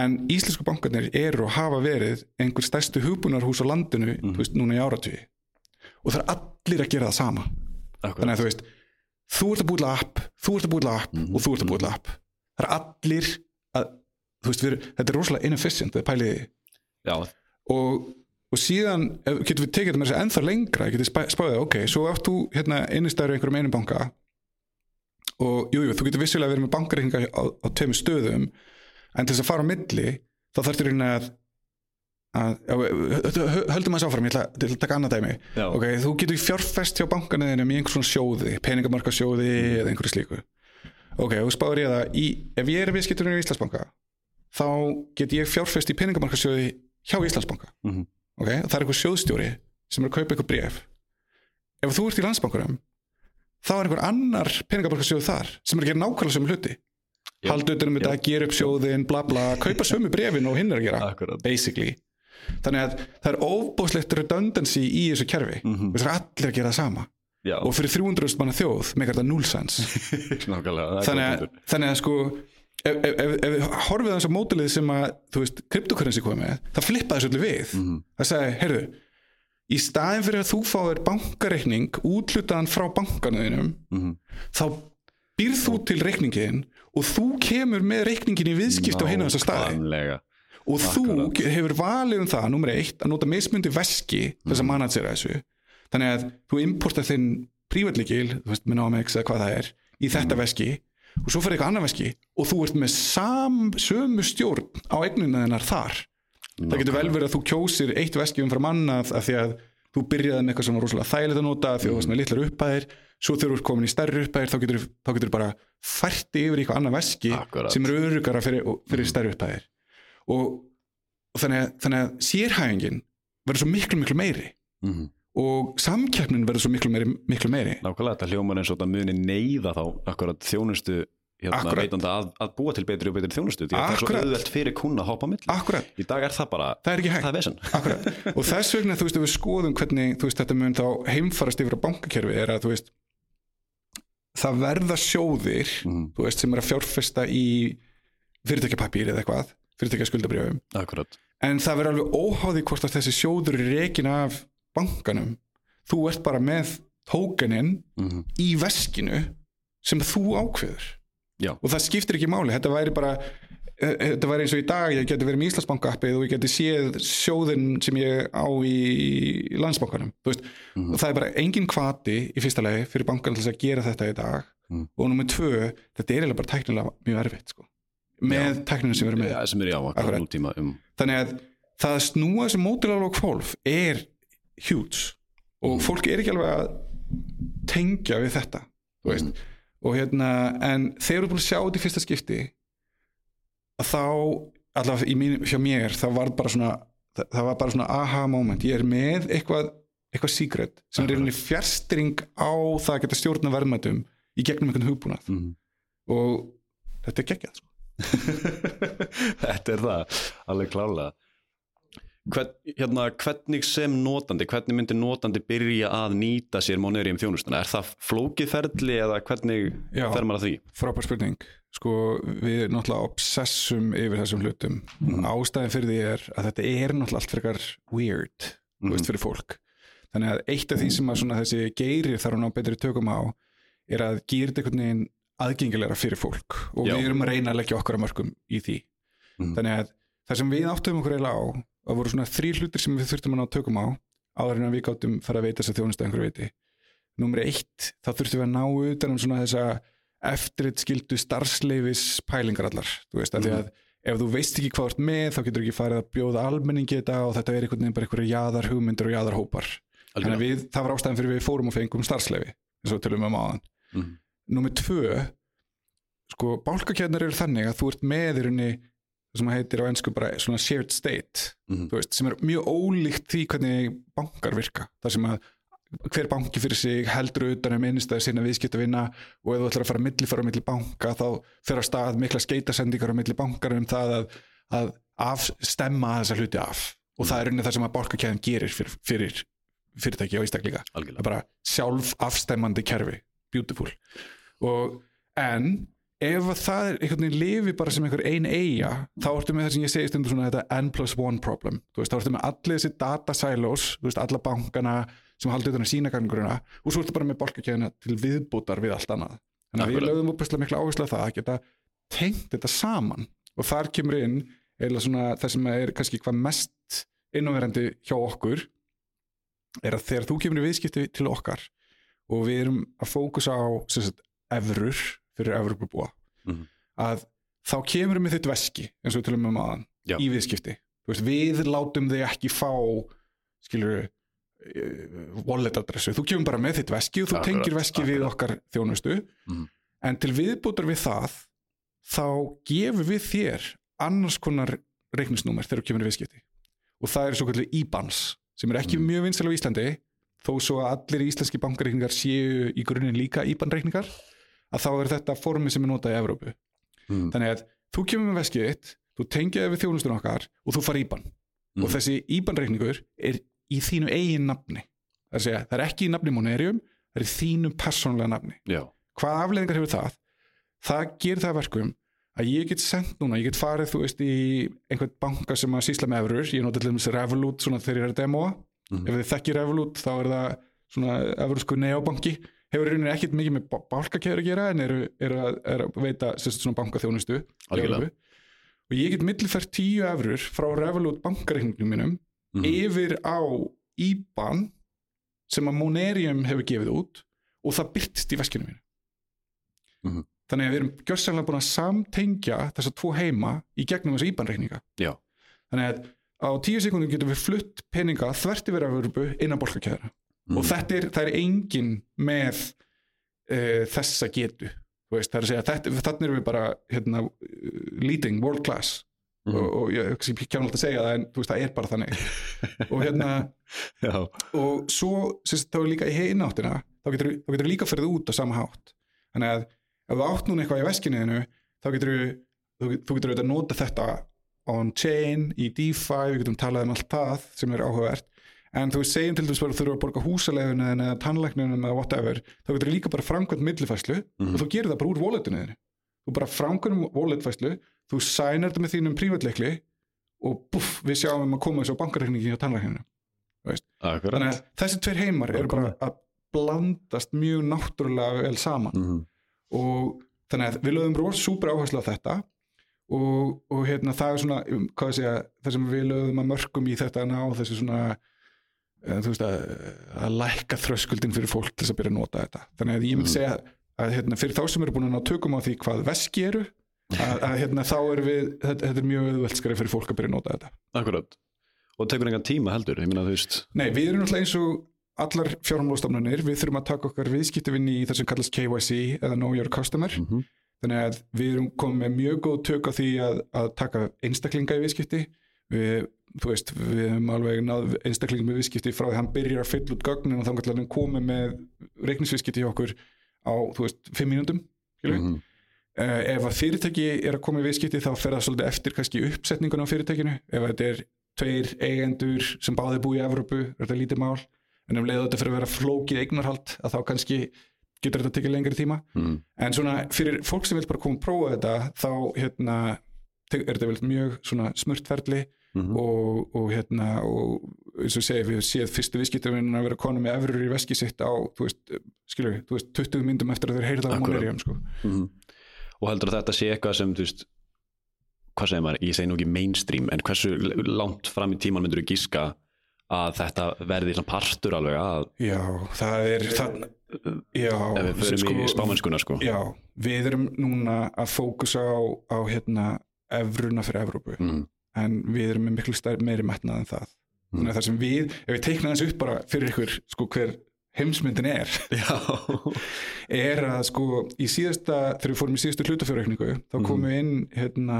en íslensku bankarnir eru og hafa verið einhver stærstu hugbúnarhús á landinu þú veist, núna í áratví og það er allir að gera það sama. Akkurat. þannig að þú veist þú ert að til app, þú ert að til app og þú ert að til app. Það er allir að, veist, við, þetta er rosalega inefficient það er pæliði Já, og, og síðan getum við tekið þetta með þess að ennþá lengra? Getum við spáðið, ok, svo átt þú hérna innistæður í einhverjum einum banka. Og jú, jú, þú getur vissilega verið með bankareikninga á, á tveimur stöðum en til þess að fara á milli þá þarftu reyna að, að höldum að áfram, ég ætla, ég ætla að taka annað dæmi. Já. ok, þú getur fjárfest hjá bankaneðinum í einhvers svona sjóði, peningamarkasjóði eða einhverju slíku. Ok, þú spáður ég það í, ef ég er viðskipturinn í Íslandsbanka þá get ég fjárfest í peningamarkasjóði hjá Íslandsbanka. Mhm. Ok, það er einhver sjóðstjóri sem er að kaupa einhver bref ef þú ert í landsbankurum þá er einhver annar peningamarkasjóð þar sem er að gera nákvæmlega sömu hluti. Halda utan um þetta, gera upp sjóðin bla bla, kaupa sömu brefin og hinn er að gera basically. Þannig að það er ofbúslegt redundancy í þessu kerfi. Og það er allir að gera það sama. Já, og fyrir 300 manna þjóð meikar þetta er þannig, þannig að sko ef, við horfum þess að mótilið sem að þú veist, kryptocurrency komið það flippaði þessu öllu við Mhm. það sagði, heyrðu í staðin fyrir að þú fáir bankareikning útlutaðan frá bankanuðinum Mhm. þá býrð þú til reikningin og þú kemur með reikningin í viðskipti á hinu þessar staði og þú Akkurat. ge- hefur valið um það, nummer eitt, að nota mismundi veski þess að managera þessu þannig að þú importa þinn prívatlikil, þú veist, með Nomex eða hvað það er í þetta veski og svo fyrir eitthvað annað veski og þú ert með sam, sömu stjórn á eignuna þennar þar. Það getur vel verið að þú kjósir eitt veski umfram annað af því að þú byrjaði með eitthvað sem var rosalega þægilegt að nota því að þú varst með litlar upphæðir. Svo þegar þú ert komin í stærri upphæðir þá getur, getur bara fært yfir eitthvað annað veski Akkurat. sem eru örugara fyrir, fyrir stærri upphæðir. Og, þannig, að, þannig að sérhæfingin verður svo miklu miklu meiri. Mhm. Og samkeppnin verður svo miklu meiri, miklu meiri. Nákvæmlega, þetta hljómar eins og þetta muni neyða þá akkurat þjónustu hérna, Akkurat. veitanda að, að búa til betri og betri þjónustu því að það er svo Akkurat. auðvelt fyrir kunna að hoppa á milli. Akkurat, Í dag er það bara, það er ekki hægt. það er vesen. Akkurat, og þess vegna þú veist við skoðum hvernig þú veist þetta mun þá heimfarast yfir á bankakerfi er að þú veist það verða sjóðir þú veist sem er að fjárfesta í fyrirtækjapapír eða eitthvað fyrirtækjaskuldabrjöfum, Akkurat, en það verður alveg óháði hvort að þessi sjóður er rekin af bankanum, þú ert bara með tókeninn Mhm. í veskinu sem þú ákveður Já. og það skiptir ekki máli, þetta væri bara eh, þetta væri eins og í dag, ég geti verið með Íslandsbanka appið og ég geti séð sjóðin sem ég á í landsbankanum þú veist, Mhm. og það er bara engin kvati í fyrsta lagi fyrir bankan að gera þetta í dag Mhm. og nummer tvö, þetta er eiginlega bara tæknilega mjög erfitt sko. með tækninu sem við erum með ja, sem er í Akkurat. nútíma um þannig að það að snúa þessu mótilalók fólk er huge. Og fólk er ekki alveg að tengja við þetta veist. Og hérna, en þegar þú búin að sjá þetta í fyrsta skipti þá, allavega mín, hjá mér þá var bara svona það, það var bara svona aha moment, ég er með eitthvað eitthvað secret sem er einhvernig fjärstring á það að geta stjórna verðmætum í gegnum einhvern hugbúnað. Mhm. og þetta er geggjað sko. Þetta er það, alveg klárlega Hvern, hérna, hvernig sem notandi, hvernig myndi notandi byrja að nýta sér Monerium þjónustuna? Er það flókið ferli eða hvernig Já. fer maður að því? frábær spurning sko við náttúrulega obsessum yfir þessum hlutum Mhm. ástæðin fyrir því er að þetta er náttúrulega allt frekar weird Mhm. veist fyrir fólk þannig að eitt af því sem að þessi geiri þarf að ná betri tökum á er að gera þetta einhvern veginn aðgengilegra fyrir fólk og Já. við erum að reyna að leggja okkar að mörgum í því Mhm. þannig að það sem við áttum okkur eiginlega á það voru svona þrý hlutir sem við þurftum að ná tökum á áður en að við gáttum fara að veita þess að þjónusta einhverju veiti Númer eitt, þá þurftum við að ná utan um svona þessa eftirrit skildu starfsleifis pælingar allar. Þú veist, af því að ef þú veist ekki hvað þú ert með þá getur ekki farið að bjóða almenningi þetta og þetta er einhvern veginn bara einhverju jaðar hugmyndir og jaðar hópar að við, það var ástæðan fyrir við fórum og fengum starfsleifi eins og við tölum um áðan. Mhm. Númer tvö sko, bálkakjarnar eru þannig að þú ert með í rauninni það sem heitir á ennsku bara svona shared state Mhm. þú veist, sem er mjög ólíkt því hvernig bankar virka. Þar sem að hver banki fyrir sig heldur utan um einnstæði sinna viðskiptavina og ef þú ætlar að fara millifara á milli banka þá fer á stað mikla skeitasendingar á milli bankar um það að, að afstemma þessa hluti af. Og það er rauninni það sem að bálkakjarn gerir fyrir, fyrir fyrirtæki og ístaklinga bara sjálf afstemmandi kerfi. Beautiful. Og en ef að það er einhvern veginn lifi bara sem einhver ein eiga þá ertu með það sem ég segi stundur svona þetta n plus one problem, veist, þá ertu með allir þessi data silos, veist, alla bankana sem haldi utan að sína gangurina og svo ertu bara með bálkakjöðina til viðbútar við allt annað, þannig að við lögum uppvæslega mikla áherslu á það að geta tengt þetta saman. Og þar kemur inn eða svona það sem er kannski hvað mest innanverandi hjá okkur er að þegar þú kemur í viðskipti til okkar og við erum að fókusa á sagt, evrur fyrir evrubúa Mhm. að þá kemur við þitt veski eins og við tölum um aðan Já. í viðskipti veist, við látum þig ekki fá skilur wallet adressu, þú kemur bara með þitt veski og þú Akkurat, tengir veski við okkar þjónustu Mhm. en til viðbútar við það þá gefum við þér annars konar reiknisnúmer þegar þú kemur í viðskipti og það er svo kallu IBANs sem er ekki Mm. mjög vinsæl á Íslandi þó svo að allir íslenski bankareikningar séu í grunninn líka IBAN-reikningar að þá er þetta formi sem er notað í Evrópu Mhm. þannig að þú kemur með veskið þitt þú tengið það við þjónustun okkar og þú fara IBAN Mhm. og þessi IBAN-reikningur er í þínu eigin nafni það er, segja, það er ekki í nafni Monerium það er í þínu persónlega nafni Já. hvað afleðingar hefur það það gerir það að verkum að ég get sendt núna, ég get farið þú veist í einhvern banka sem að sísla með efurur ég nota til dæmis Revolut þegar ég er að demoa Mhm. ef þið þekkir Revolut þá er það svona efurusku neobanki hefur í rauninni ekkit mikið með bálkakeður að gera en eru, eru, að, eru að veita sérst, svona bankaþjónustu og ég get millifært tíu efurur frá Revolut bankareikningum mínum Mhm. yfir á IBAN sem að Monerium hefur gefið út og það byrtist í veskinu mínu Mhm. þannig að við erum gjörsanlega búin að samtengja þessa tvo heima í gegnum þessu IBAN reikninga Já. þannig að á tíu sekundum getum við flutt peninga þvert yfir að vörubu innan bólkakæðara Mhm. og þetta er, það er engin með uh, þessa getu Þú veist, það er að segja, þetta, þannig erum við bara hérna, leading, world class. Mhm. og, og ég, kemur alltaf að segja það en þú veist, það er bara þannig. Og hérna og svo sérst, þá er líka í hináttina þá getur getur líka ferðið út á sama hátt. Þannig að ef þú átt núna eitthvað í veskinniðinu þá getur þú, þú getur auðvitað nota þetta on-chain, í DeFi við getum talað um allt það sem er áhugavert en þú segjum til þess að þú þurfa að borga húsaleginu eða tannlækninu eða whatever þá getur líka bara framkvæmt millifæslu Mhm. og þú gerir það bara úr walletinu þinu þú bara framkvæmum walletfæslu þú sænar þetta með þínum prívatleikli og buff, við sjáum um að koma þessu á bankareikningi á tannlækninu Akkurat. þannig að þessi tveir heimar eru bara að blandast mjög náttúrulega vel saman Mhm. og þannig að við lögum ros súper áherslu á þetta og, og hérna það er svona um, segja, það sem við lögum að mörgum í þetta ná þessi svona þú veist að, að lækka þröskuldin fyrir fólk til þess að byrja að nota þetta þannig að ég myndi Mhm. segja að hérna, fyrir þá sem eru búin að ná tökum á því hvað veski eru að, að hérna, þá er við þetta, þetta er mjög auðvelt skref fyrir fólk að byrja að nota þetta Akkurat. Og tekur engan tíma heldur, ég minna þú veist. Nei, við erum náttúrulega eins og allar fjármálastofnanir, við þurfum að taka okkar viðskiptavinni í það sem kallast KYC eða Know Your Customer, Mhm. þannig að við erum komið með mjög góð tök á því að, að taka einstaklinga í viðskipti við, þú veist, við hefum alveg náð einstaklingum í viðskipti frá því hann byrjar að fylla út gögnin og þá kannski hann komið með reiknisviðskipti hjá okkur á, þú veist, fimm mínútum skilur Mhm. uh, ef að fyrirtæki er að koma í viðskipti þá fer það svolítið eftir kannski uppsetningun á fyrirtækinu. Ef þetta er tveir eigendur sem báði búi í Evrópu, er þetta lítið mál. En um leiðu þetta fyrir að vera flókið eignarhald að þá kannski getur þetta tekið lengri tíma. Mhm. en svona fyrir fólk sem vil bara koma og prófa þetta þá hérna er þetta vel mjög svona smurtferli Mhm. og, og hérna og eins og segja við séð fyrstu viðskiptavinn að vera konum með efrur í veski sitt á þú veist, skilur, þú veist 20 myndum eftir að þeir heyrða á. Monerium sko. Mhm. og heldur að þetta sé eitthvað sem þú veist, hvað segir maður, ég segi nú ekki mainstream en hversu langt fram í tíman myndur þú gíska að þetta verði partur alveg að Já, það er það, já, ef við förum í spámennskuna sko. já, við erum núna að fókusa á, á hérna efruna fyrir Evrópu Mhm. En við erum með miklu stær, meiri metnað en það Mm. þannig að það sem við, ef við teikna þessu upp bara fyrir ykkur, sko, hver heimsmyndin er, er að sko í síðasta, þegar við fórum í síðastu hlutafjörreikningu, þá Mhm. komu inn hérna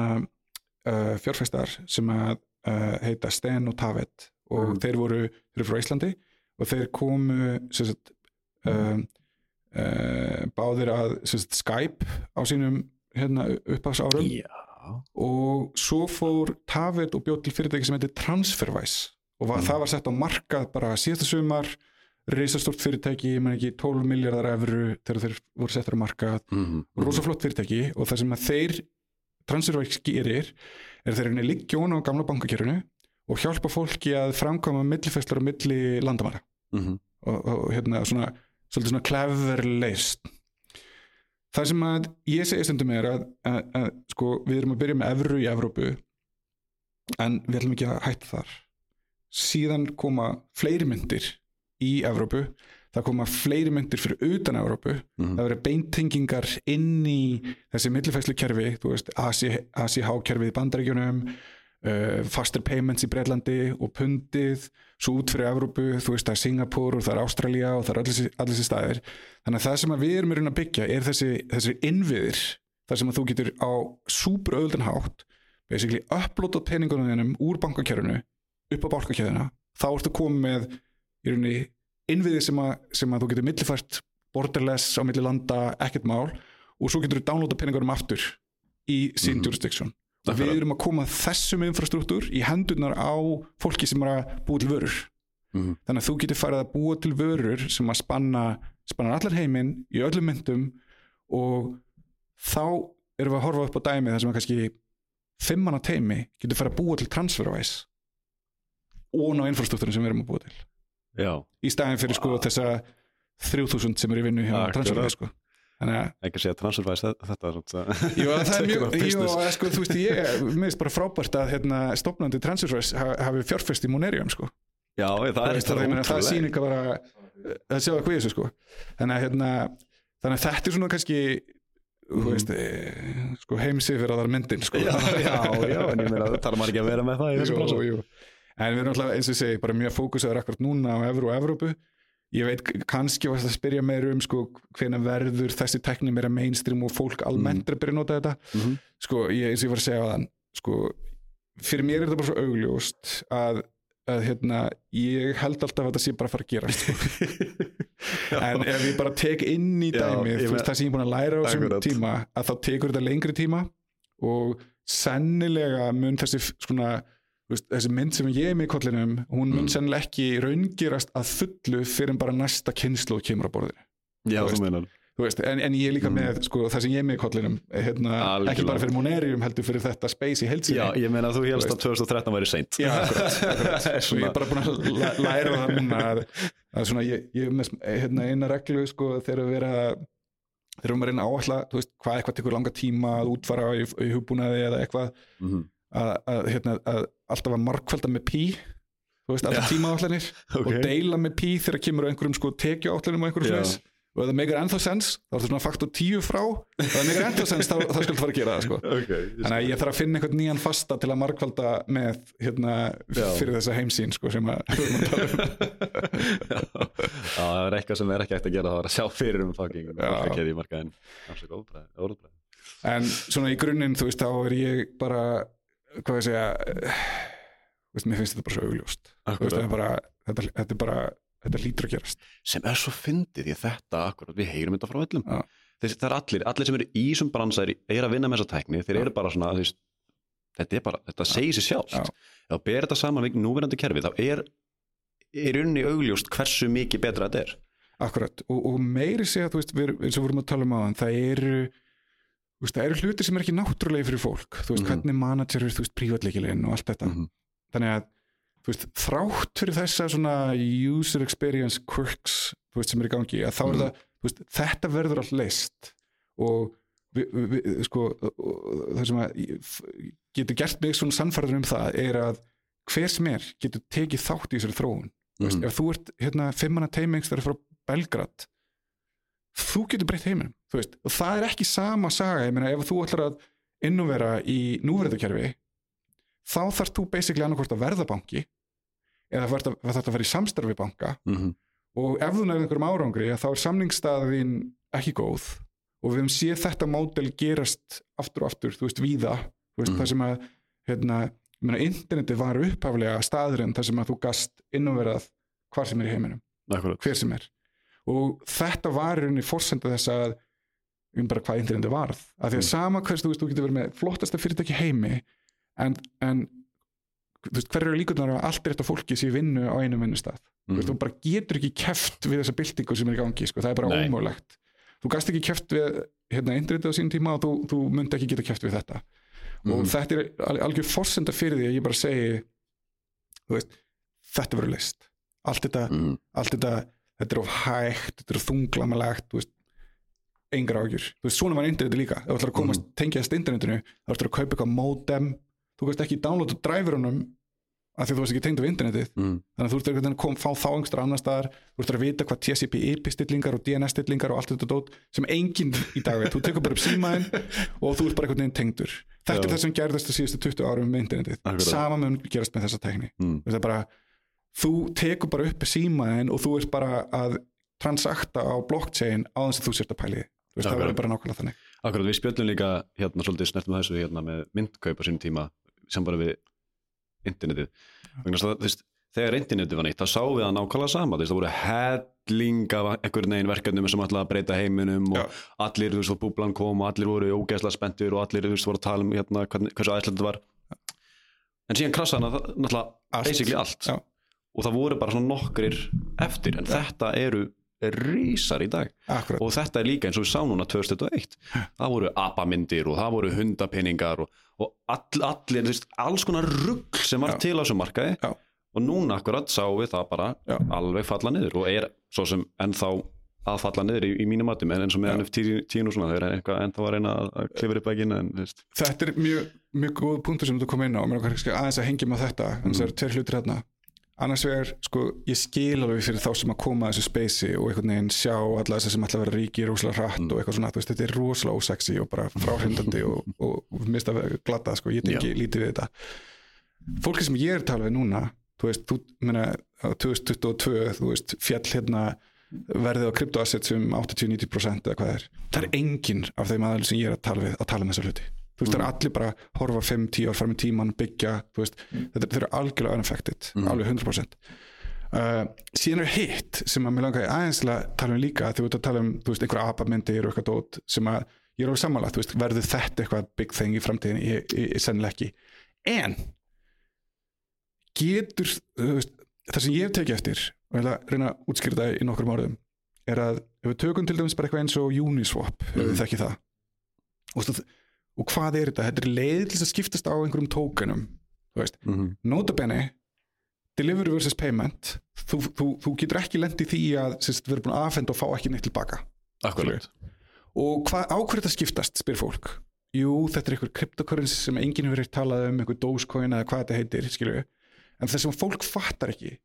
uh, fjárfæstar sem að uh, heita Sten og Tavet og Mhm. þeir voru, þeir eru frá Íslandi og þeir komu sagt, uh, uh, báðir að sagt, Skype á sínum hérna, upphásárum Já og svo fór Tavet og bjóð til fyrirtæki sem heitir Transferwise og var, Mm. það var sett á markað bara síðasta sumar reisastort fyrirtæki, ég menn ekki 12 miljardar efru þegar þeir voru settur á markað Mhm. rosa flott fyrirtæki og það sem að þeir Transferwise gerir er þeir einnig liggjón á gamla bankakerfinu og hjálpa fólki að framkvæma millifæslar og milli landamæra Mhm. og, og hérna svona svolítið svona clever leist það sem að ég segi stundum er að, að, að sko við erum að byrja með evru í Evrópu en við ætlum ekki að hætta þar. Síðan koma fleiri myndir í Evrópu. Það koma fleiri myndir fyrir utan Evrópu. Mhm. það verður beintengingar inn í þessi millifæslu kerfi þú veist ACH kerfið í bandaríkjunum uh, faster payments í Breitlandi og pundið svo út fyrir Evrópu, þú veist það er Singapur og það er Ástralía og það er allir þessi, staðir. Þannig að það sem að við erum að byggja er þessi, þessi innviðir þar sem að þú getur á súper auðvöldan hátt basically uploada peningunum þínum úr bankakerfinu upp á bankakerfina þá ertu komið með í rauninni innviði sem að, sem að þú getur millifært borderless á milli landa ekkert mál og svo getur þú downloada peningunum aftur í sín Mhm. jurisdiction og við erum að koma þessum infrastruktúr í hendurnar á fólki sem er að búa til vörur. Mhm. þannig að þú getur farið að búa til vörur sem að spanna, spanna allar heiminn í öllum myndum og þá erum við að horfa upp á dæmi þar sem að kannski fimmana teimi getur farið að búa til transfervæs og ná infrastruktúrin sem við erum að búa til. Já, í staðin fyrir sko þessa 3000 sem er í vinnu hjá transfervæs sko. Að ekki að segja transfervæs þetta, Jú, það er mjög, jú, sko, þú veist, ég finnst bara frábært að hérna, stopnandi Transferwise ha- hafi fjárfest í Monerium, sko. Já, það Þú er það, það sýnir ekki bara það sjá eitthvað í þessu, sko. Þannig að, hérna, þannig að þetta er svona kannski e, sko, heimsifir að það er myndin, sko. Já, já, já, en ég meina það þarf maður ekki að vera með það í bransa jú. En við erum alltaf, eins og ég segi, bara mjög fókusaður akkurat núna á Evru og Evrópu. Ég veit kannski varst að spyrja meir um sko, hvena verður þessi tekni meira mainstream og fólk almennt er að byrja að nota þetta Mhm. sko, ég, eins og ég var að segja á þann sko, fyrir mér er þetta bara svo augljóst að, að hérna, ég held alltaf að þetta sé bara að fara að gera sko. en ef ég bara tek inn í Já, ég þú veist það sem ég er búin að læra á þessum tíma, að þá tekur þetta lengri tíma og sennilega mun þessi svona veist, þessi mynd sem ég er með í kollinum hún mun Mm. sennilega ekki raungerast að fullu fyrir bara næsta kynslu kemur á borðinu Já, Þú þú meinar Þú veist, en, en ég er líka Mm. með sko, það sem ég er með í kollinum hérna, Algjörlega. ekki bara fyrir Monerium heldur fyrir þetta space í heilsinni Já, ég meina að þú helst að 2013 væri seint Já, akkurat, akkurat. Og ég er bara búin að læ- læra það núna að, að svona, ég, ég er með hérna, eina reglu sko, þegar við vera þegar við erum að áætla þú veist, hvað eitthvað tekur langa tíma að útfara í, í hugbúnaði eða eitthvað Mhm. að, að, hérna, að alltaf að markvelda með pí þú veist, alltaf Já. tíma áætlanir Ok. og deila með pí þegar kemur einhverjum sko, tekju áætlanum og einhverjum slags og ef það meikar ennþá sens, þá er það svona faktor tíu frá ef það meikar ennþá sens, þá, þá skal það fara að gera það sko. Ok, Þannig að ég þarf að finna einhvern nýjan fasta til að markvalda með hérna, fyrir þessa heimsýn sko, sem að um. Það er eitthvað sem er ekki hægt að gera það var að sjá fyrir um fucking óbræð En svona í grunninn, þú veist, þá er ég bara, hvað ég segja, eh, veist, mér finnst þetta bara svo augljóst. Veist, þetta bara, þetta, þetta er bara, þetta hlýtur að gerast. Sem er svo fyndið að þetta akkurat, við heyrum þetta frá öllum. Já. Þess, það er allir, allir sem eru í þessum bransa er, að vinna með þessa tækni, þeir eru bara svona veist, þetta er bara, þetta segir sér sjálft. Já. ef þú ber þetta saman við núverandi kerfi þá er er unni augljóst hversu mikið betra þetta er. Akkurat, og, og meiri segja, þú veist, við, eins og við vorum að tala um aðan, það eru, þú veist, það eru hluti sem er ekki náttúrulega fyrir fólk, þú veist, Mhm. hvernig managerur, þú veist, prívatleikilinn og allt þetta. Mhm. Þannig að, þú veist, þrátt fyrir þessa svona user experience quirks, þú veist, sem er í gangi, að þá er Mhm. það, þú veist, þetta verður allt leist og við, við, sko, það sem að getur gert mig svona sannfærður um það er að hver sem er getur tekið þátt í þessari þróun veist, Mhm. ef þú ert hérna fimmana teimingstar frá Belgrad þú getur breytt heiminum þú veist, og það er ekki sama saga ég meina ef þú ætlar að innuvera í núverðukerfi þá þarf þú basically annarkvort að verða banki eða þarf að, að vera í samstarfi banka. Mhm. og ef þú nefnir einhverjum árangri þá er samningsstaðin ekki góð. Og við höfum séð þetta módel gerast aftur og aftur, þú veist, víða. Þú veist, Mhm. það sem að hérna, interneti var upphaflega staðurinn þar sem að þú gast innverðað hvar sem er í heiminum, akkurat. Hver sem er og þetta var í rauninni fórsenda þess að um bara hvað interneti varð af því að Mm. sama hvers, þú veist, þú getur verið með flottasta fyrirtæki heimi en, en þú veist, hver eru líkurnar að allt rétt á fólki í vinnu á einum vinnustað mm. Mhm. þú bara getur ekki keft við þessa byltingu sem er í gangi, sko, það er bara Nei. ómögulegt þú gast ekki keft við hérna, internetið á sín tíma og þú, þú myndi ekki geta keft við þetta og Mhm. þetta er al- algjör forsenda fyrir því að ég bara segi þú veist, þetta verður list allt þetta, Mhm. allt þetta þetta er of hægt, þetta er þunglamalegt engar ágjur þú veist, svona var internetið líka, ef þú ætlar að komast Mhm. tengjast internetinu, þá ætlar að kaupa eitthvað modem, þú veist ekki downloada driverunum af því þú veist ekki tengd af internetið Mhm. þannig að þú ert veginn að kom, fá þá einhverstað annar staðar þú ert að vita hvað TCP/IP-stillingar og DNS-stillingar og allt þetta dót sem enginn í dag veit, þú tekur bara upp símaðin og þú ert bara einhvern veginn tengdur þetta Já. er það sem gerðist það síðustu 20 árum með internetið, Akkurat. sama mun gerast með þessa tekni Mhm. Það þú tekur bara upp símaðin og þú ert bara að transakta á blockchain á þess að þú sért að pæli veist, það verður bara nákvæmlega þannig. Akkurat, við spjöllum líka hérna svolítið snertum þessu hérna með myndkaup á sínum tíma sem bara við internetið. Vegna þess að þegar internetið var nýtt þá sáum við það nákvæmlega sama, veist, það voru helling af einhvern veginn verkefnum sem að breyta heiminum og Já. allir, þú veist, og búblan kom og allir voru ógeðslega spenntir og allir, þú veist, voru að tala um hérna, hversu aðeinslega þetta var. En síðan krassaði hana það- náttúrulega basically allt. Já. Og það voru bara svona nokkrir eftir en þetta eru rísar í dag. Akkurat, og þetta er líka eins og við sáum núna 2001 það voru apamyndir og það voru hundapinningar og, og all, allir, þú veist, alls konar rugg sem var Já. til á þessum markaði. Já. og núna akkurat sáum við það bara Já. alveg falla niður og er svo sem ennþá að falla niður í, í mínum matum en eins og með Já. NFT 10 og svona þeir eru eitthvað ennþá að reyna að- að klifra upp þú veist, þetta er mjög, mjög góð punktur sem þú kom inn á, mér er kannski aðeins að hengja með þetta, en það eru tveir hlutir hérna annars vegar, sko, ég skil alveg fyrir þá sem að koma að þessu speysi og einhvern veginn sjá alla þess sem ætla að vera ríki rosalega hratt og eitthvað svona, þú veist, þetta er rosalega ósexy og bara fráhrindandi og, og, mista glata, sko, ég tengi lítið við þetta. Fólki sem ég er að tala við núna þú veist, þú, meina, á 2022 þú veist, fjall hérna verðið á kryptoassets um 80-90% eða hvað er, það er enginn af þeim aðeins sem ég er að tala við að tala um þessa hluti þú veist, það er allir bara horfa 5-10 ár fram í tíman, byggja, þú veist þetta þeir eru algjörlega unaffected, alveg 100% uh, síðan er hitt sem að mér langaði aðeins til að tala um líka þegar við erum að tala um, þú veist, einhverja apamyndir og eitthvað dót sem að ég er alveg sammála, þú veist, verður þetta eitthvað big thing í framtíðin, ég, ég, ég sennilega ekki. En getur, þú veist, það sem ég hef tekið eftir og ég ætla að reyna að útskýra það í nokkrum orðum er að ef við tökum til dæmis bara eitthvað eins og Uniswap, ef við Mhm. þekki það. Og, stu, og hvað er þetta? Þetta er leið til að skiptast á einhverjum tókenum þú veist, mm -hmm. notabene delivery versus payment þú, þú, þú getur ekki lent í því að við erum búin að afhenda og fá ekki neitt tilbaka. Akkurat. Og hvað ákveður þetta skiptast, spyr fólk? Jú, þetta er einhver cryptocurrency sem enginn hefur talað um, einhver Dogecoin eða hvað þetta heitir, skilju en það sem fólk fattar ekki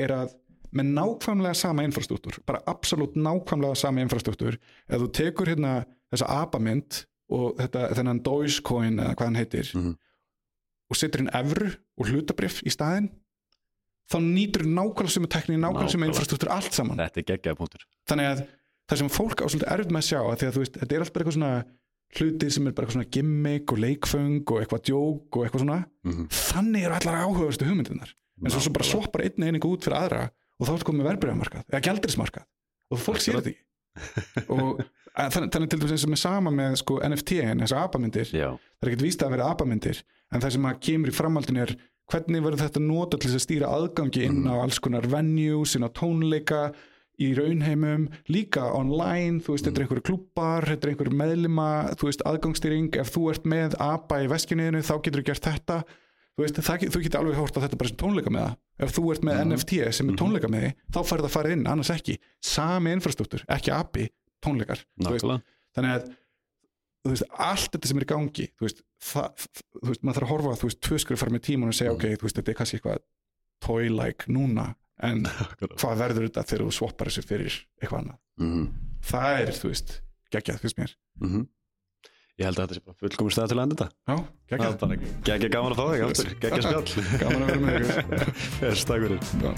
er að með nákvæmlega sama infrastruktúr bara absolutt nákvæmlega sama infrastruktúr ef þú tekur hérna þessa apamynd og þetta, þennan Dogecoin eða hvað hann heitir Mhm. og setur inn evru og hlutabrif í staðinn þá nýtur nákvæmlega sem er tekník nákvæmlega sem er infrastruktúr allt saman. Þetta er geggjaða punktur. Þannig að það sem fólk á svolítið erfitt með að sjá að því að þú veist, þetta er alltaf bara eitthvað svona hluti sem er bara eitthvað svona gimmick og leikföng og eitthvað djók og eitthvað svona. Mm -hmm. þannig eru allar áhugaverstu hugmyndirnar. En svo, svo bara swappar einn einingu út fyrir aðra og þá ertu komið með verbreyðamarkað eða gjaldrismarkað og fólk sér þetta ekki og þannig, þannig til dæmis eins og með sama með sko, NFT en þessar apamyndir. Já, það er ekkert víst að vera apamyndir en það sem að kemur í framhaldinu er hvernig verður þetta nota til að stýra aðgangi inn á alls konar venues, inn á tónleika í raunheimum, líka online þú veist, þetta er einhverju klubbar þetta er einhverju meðlima, þú veist, aðgangstýring ef þú ert með apa í veskjunniðinu þá getur þú gert þetta þú veist, það, þú getur alveg hórt að þetta bara sem tónleika með það. Ef þú ert með NFT sem er tónleika með því þá færð það að fara inn, annars ekki. Sami infrastruktúr, ekki api, tónleikar. Veist, þannig að þú veist, allt þetta sem er í gangi þú veist, það, þú veist, maður þarf að horfa þú veist, tvö skur fara með tíman og segja, ok, þú veist, þetta er kannski eitthvað toy-like núna en hvað verður þetta þegar þú swappar þessu fyrir eitthvað annað? Mm það er, þú veist, geggjað, -hmm. Ég held að þetta sé bara fullkomur stað til að enda þetta. Já, bara geggja gaman að fá þig geggja spjall. Gaman að vera með fyrir. Já.